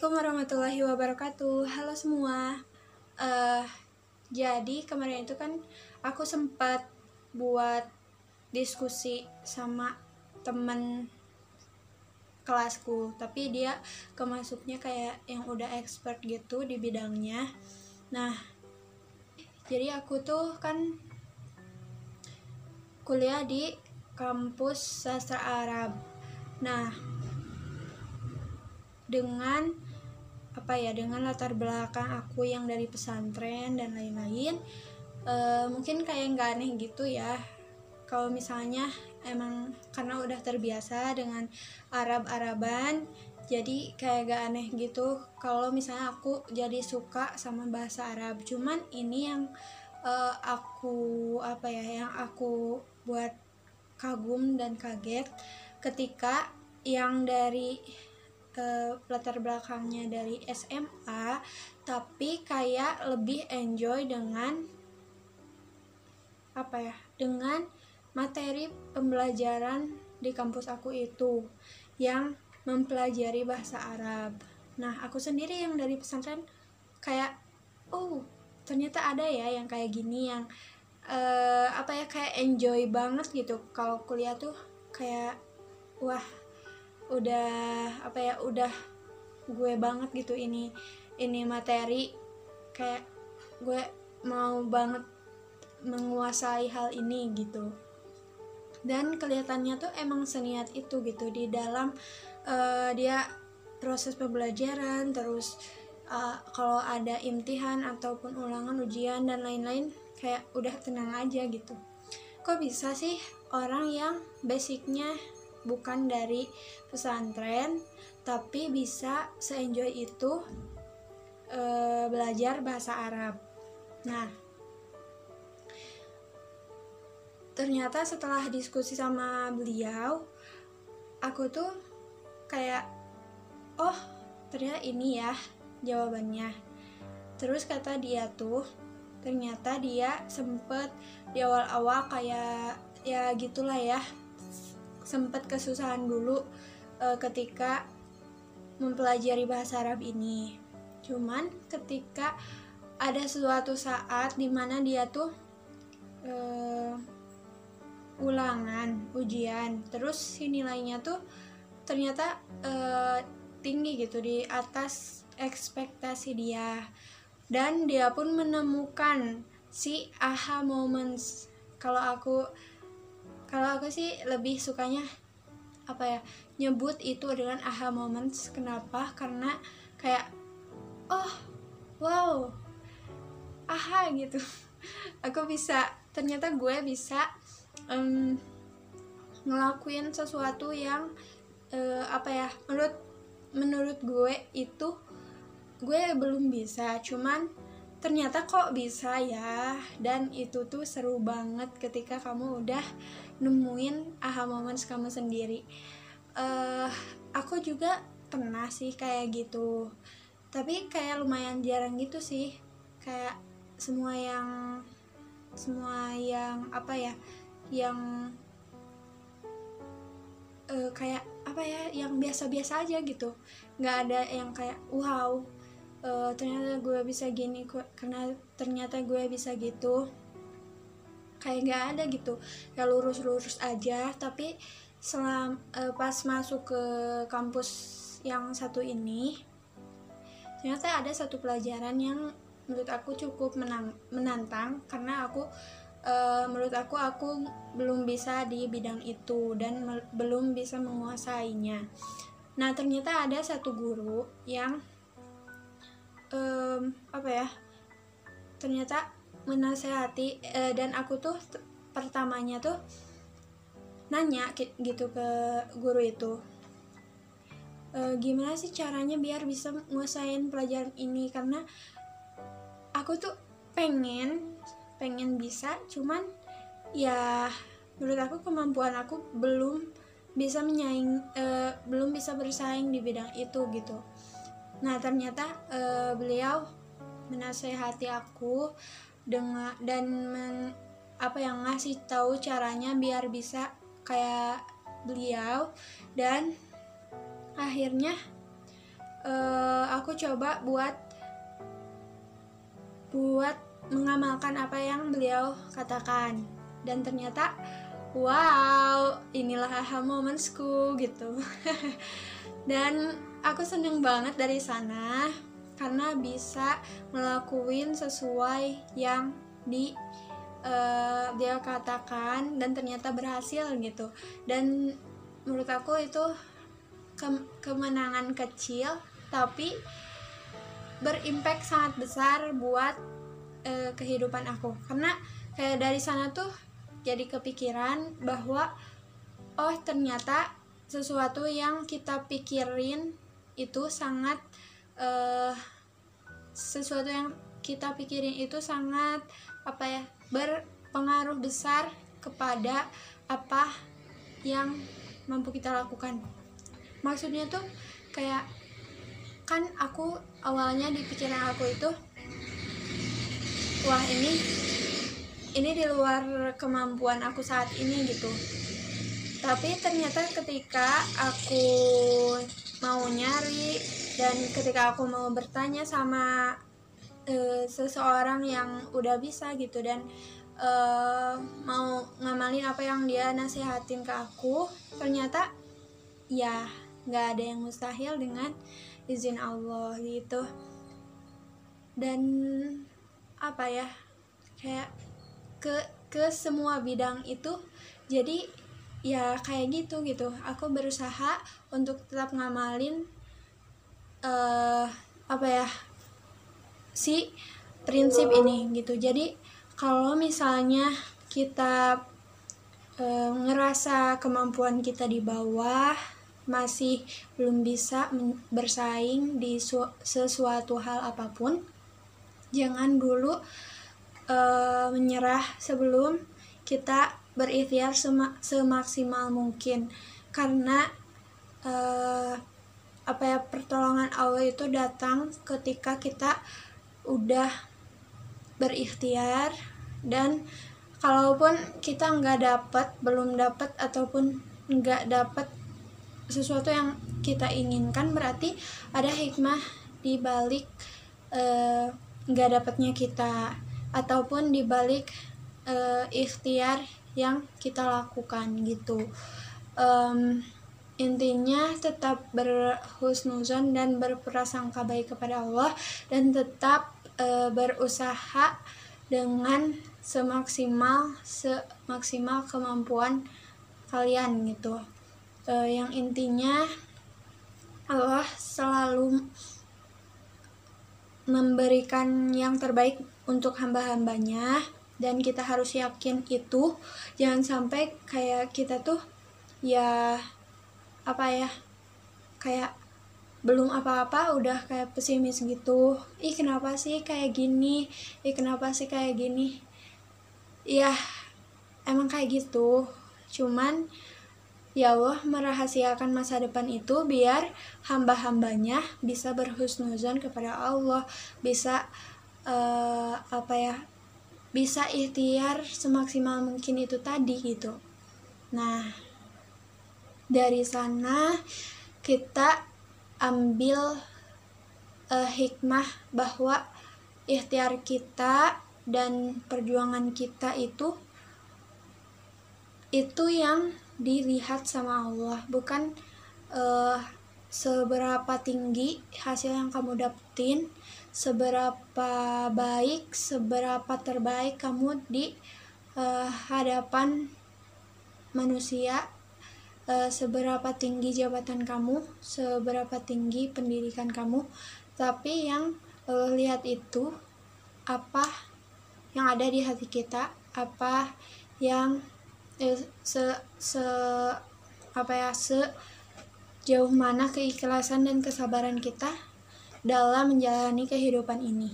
Assalamualaikum warahmatullahi wabarakatuh. Halo semua. Eh, jadi kemarin itu kan aku sempat buat diskusi sama temen kelasku, tapi dia kemasuknya kayak yang udah expert gitu di bidangnya. Nah, jadi aku tuh kan kuliah di kampus sastra Arab. Nah, dengan apa ya dengan latar belakang aku yang dari pesantren dan lain-lain uh, mungkin kayak nggak aneh gitu ya. Kalau misalnya emang karena udah terbiasa dengan Arab-Araban jadi kayak gak aneh gitu. Kalau misalnya aku jadi suka sama bahasa Arab cuman ini yang uh, aku apa ya yang aku buat kagum dan kaget ketika yang dari uh, latar belakangnya dari SMA tapi kayak lebih enjoy dengan apa ya dengan materi pembelajaran di kampus aku itu yang mempelajari bahasa Arab. Nah, aku sendiri yang dari pesantren kayak oh, ternyata ada ya yang kayak gini yang uh, apa ya kayak enjoy banget gitu. Kalau kuliah tuh kayak wah, udah apa ya udah gue banget gitu ini ini materi. Kayak gue mau banget menguasai hal ini gitu. Dan kelihatannya tuh emang seniat itu gitu di dalam uh, dia proses pembelajaran terus uh, kalau ada imtihan ataupun ulangan ujian dan lain-lain kayak udah tenang aja gitu. Kok bisa sih orang yang basicnya bukan dari pesantren tapi bisa seenjoy itu e, belajar bahasa Arab. Nah, ternyata setelah diskusi sama beliau, aku tuh kayak, oh ternyata ini ya jawabannya. Terus kata dia tuh, ternyata dia sempet di awal-awal kayak ya gitulah ya sempat kesusahan dulu uh, ketika mempelajari bahasa Arab ini. Cuman ketika ada suatu saat di mana dia tuh uh, ulangan ujian, terus si nilainya tuh ternyata uh, tinggi gitu di atas ekspektasi dia dan dia pun menemukan si aha moments kalau aku kalau aku sih lebih sukanya apa ya nyebut itu dengan aha moments. Kenapa? Karena kayak oh wow aha gitu. Aku bisa ternyata gue bisa um, ngelakuin sesuatu yang uh, apa ya menurut menurut gue itu gue belum bisa. Cuman ternyata kok bisa ya. Dan itu tuh seru banget ketika kamu udah nemuin aha moments kamu sendiri. Uh, aku juga pernah sih kayak gitu. Tapi kayak lumayan jarang gitu sih. Kayak semua yang semua yang apa ya yang uh, kayak apa ya yang biasa-biasa aja gitu. Nggak ada yang kayak wow uh, ternyata gue bisa gini karena ternyata gue bisa gitu. Kayak gak ada gitu ya lurus-lurus aja. Tapi selam uh, pas masuk ke kampus yang satu ini ternyata ada satu pelajaran yang menurut aku cukup menang, menantang. Karena aku uh, menurut aku aku belum bisa di bidang itu dan belum bisa menguasainya. Nah ternyata ada satu guru yang um, apa ya ternyata menasehati uh, dan aku tuh pertamanya tuh nanya gitu ke guru itu e, gimana sih caranya biar bisa nguasain pelajaran ini? Karena aku tuh pengen pengen bisa cuman ya menurut aku kemampuan aku belum bisa menyaing e, belum bisa bersaing di bidang itu gitu Nah ternyata uh, beliau menasehati aku dengan dan men, apa yang ngasih tahu caranya biar bisa kayak beliau. Dan akhirnya uh, aku coba buat buat mengamalkan apa yang beliau katakan. Dan ternyata wow inilah aha momentsku gitu. Dan aku seneng banget dari sana karena bisa ngelakuin sesuai yang di uh, dia katakan dan ternyata berhasil gitu. Dan menurut aku itu ke kemenangan kecil tapi berimpact sangat besar buat uh, kehidupan aku. Karena kayak dari sana tuh jadi kepikiran bahwa oh ternyata sesuatu yang kita pikirin itu sangat uh, sesuatu yang kita pikirin itu sangat apa ya berpengaruh besar kepada apa yang mampu kita lakukan. Maksudnya tuh kayak kan aku awalnya di pikiran aku itu wah ini ini di luar kemampuan aku saat ini gitu. Tapi ternyata ketika aku mau nyari. Dan ketika aku mau bertanya sama uh, seseorang yang udah bisa gitu dan uh, mau ngamalin apa yang dia nasihatin ke aku ternyata ya nggak ada yang mustahil dengan izin Allah gitu. Dan apa ya kayak ke ke semua bidang itu jadi ya kayak gitu gitu. Aku berusaha untuk tetap ngamalin uh, apa ya si prinsip ini gitu. Jadi kalau misalnya kita uh, ngerasa kemampuan kita di bawah masih belum bisa bersaing di sesuatu hal apa pun, jangan dulu uh, menyerah sebelum kita berikhtiar semaksimal mungkin. Karena uh, apa ya pertolongan Allah itu datang ketika kita udah berikhtiar dan kalaupun kita nggak dapat belum dapat ataupun nggak dapat sesuatu yang kita inginkan berarti ada hikmah di balik uh, nggak dapatnya kita ataupun di balik uh, ikhtiar yang kita lakukan gitu. Um, intinya tetap berhusnuzon dan berprasangka baik kepada Allah dan tetap uh, berusaha dengan semaksimal semaksimal kemampuan kalian gitu. Uh, yang intinya Allah selalu memberikan yang terbaik untuk hamba-hambanya dan kita harus yakin itu. Jangan sampai kayak kita tuh ya apa ya kayak belum apa-apa udah kayak pesimis gitu. Ih kenapa sih kayak gini? Ih kenapa sih kayak gini? Ya emang kayak gitu. Cuman Ya Allah merahasiakan masa depan itu biar hamba-hambanya bisa berhusnuzon kepada Allah, bisa uh, apa ya, bisa ikhtiar semaksimal mungkin itu tadi gitu. Nah, dari sana kita ambil uh, hikmah bahwa ikhtiar kita dan perjuangan kita itu itu yang dilihat sama Allah bukan uh, seberapa tinggi hasil yang kamu dapetin seberapa baik seberapa terbaik kamu di uh, hadapan manusia uh, seberapa tinggi jabatan kamu seberapa tinggi pendidikan kamu. Tapi yang uh, lihat itu apa yang ada di hati kita apa yang eh, se se apa ya se jauh mana keikhlasan dan kesabaran kita dalam menjalani kehidupan ini.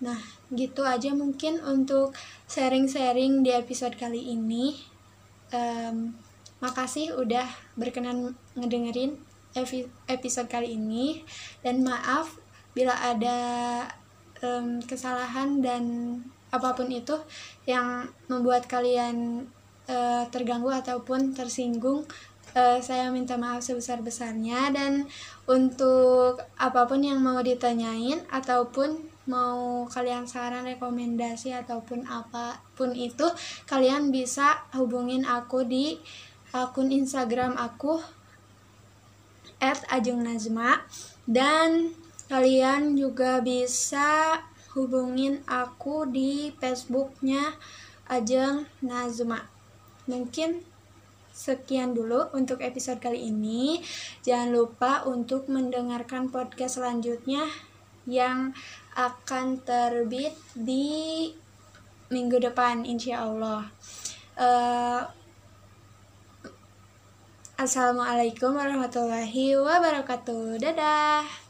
Nah, gitu aja mungkin untuk sharing-sharing di episode kali ini. Um, makasih udah berkenan ngedengerin episode kali ini dan maaf bila ada um, kesalahan dan apa pun itu yang membuat kalian uh, terganggu ataupun tersinggung uh, saya minta maaf sebesar-besarnya dan untuk apa pun yang mau ditanyain ataupun mau kalian saran rekomendasi ataupun apa pun itu kalian bisa hubungin aku di akun Instagram aku @ajungnazma dan kalian juga bisa hubungin aku di Facebooknya Ajeng Nazma mungkin sekian dulu untuk episode kali ini. Jangan lupa untuk mendengarkan podcast selanjutnya yang akan terbit di minggu depan insya Allah. Uh, Assalamualaikum warahmatullahi wabarakatuh. Dadah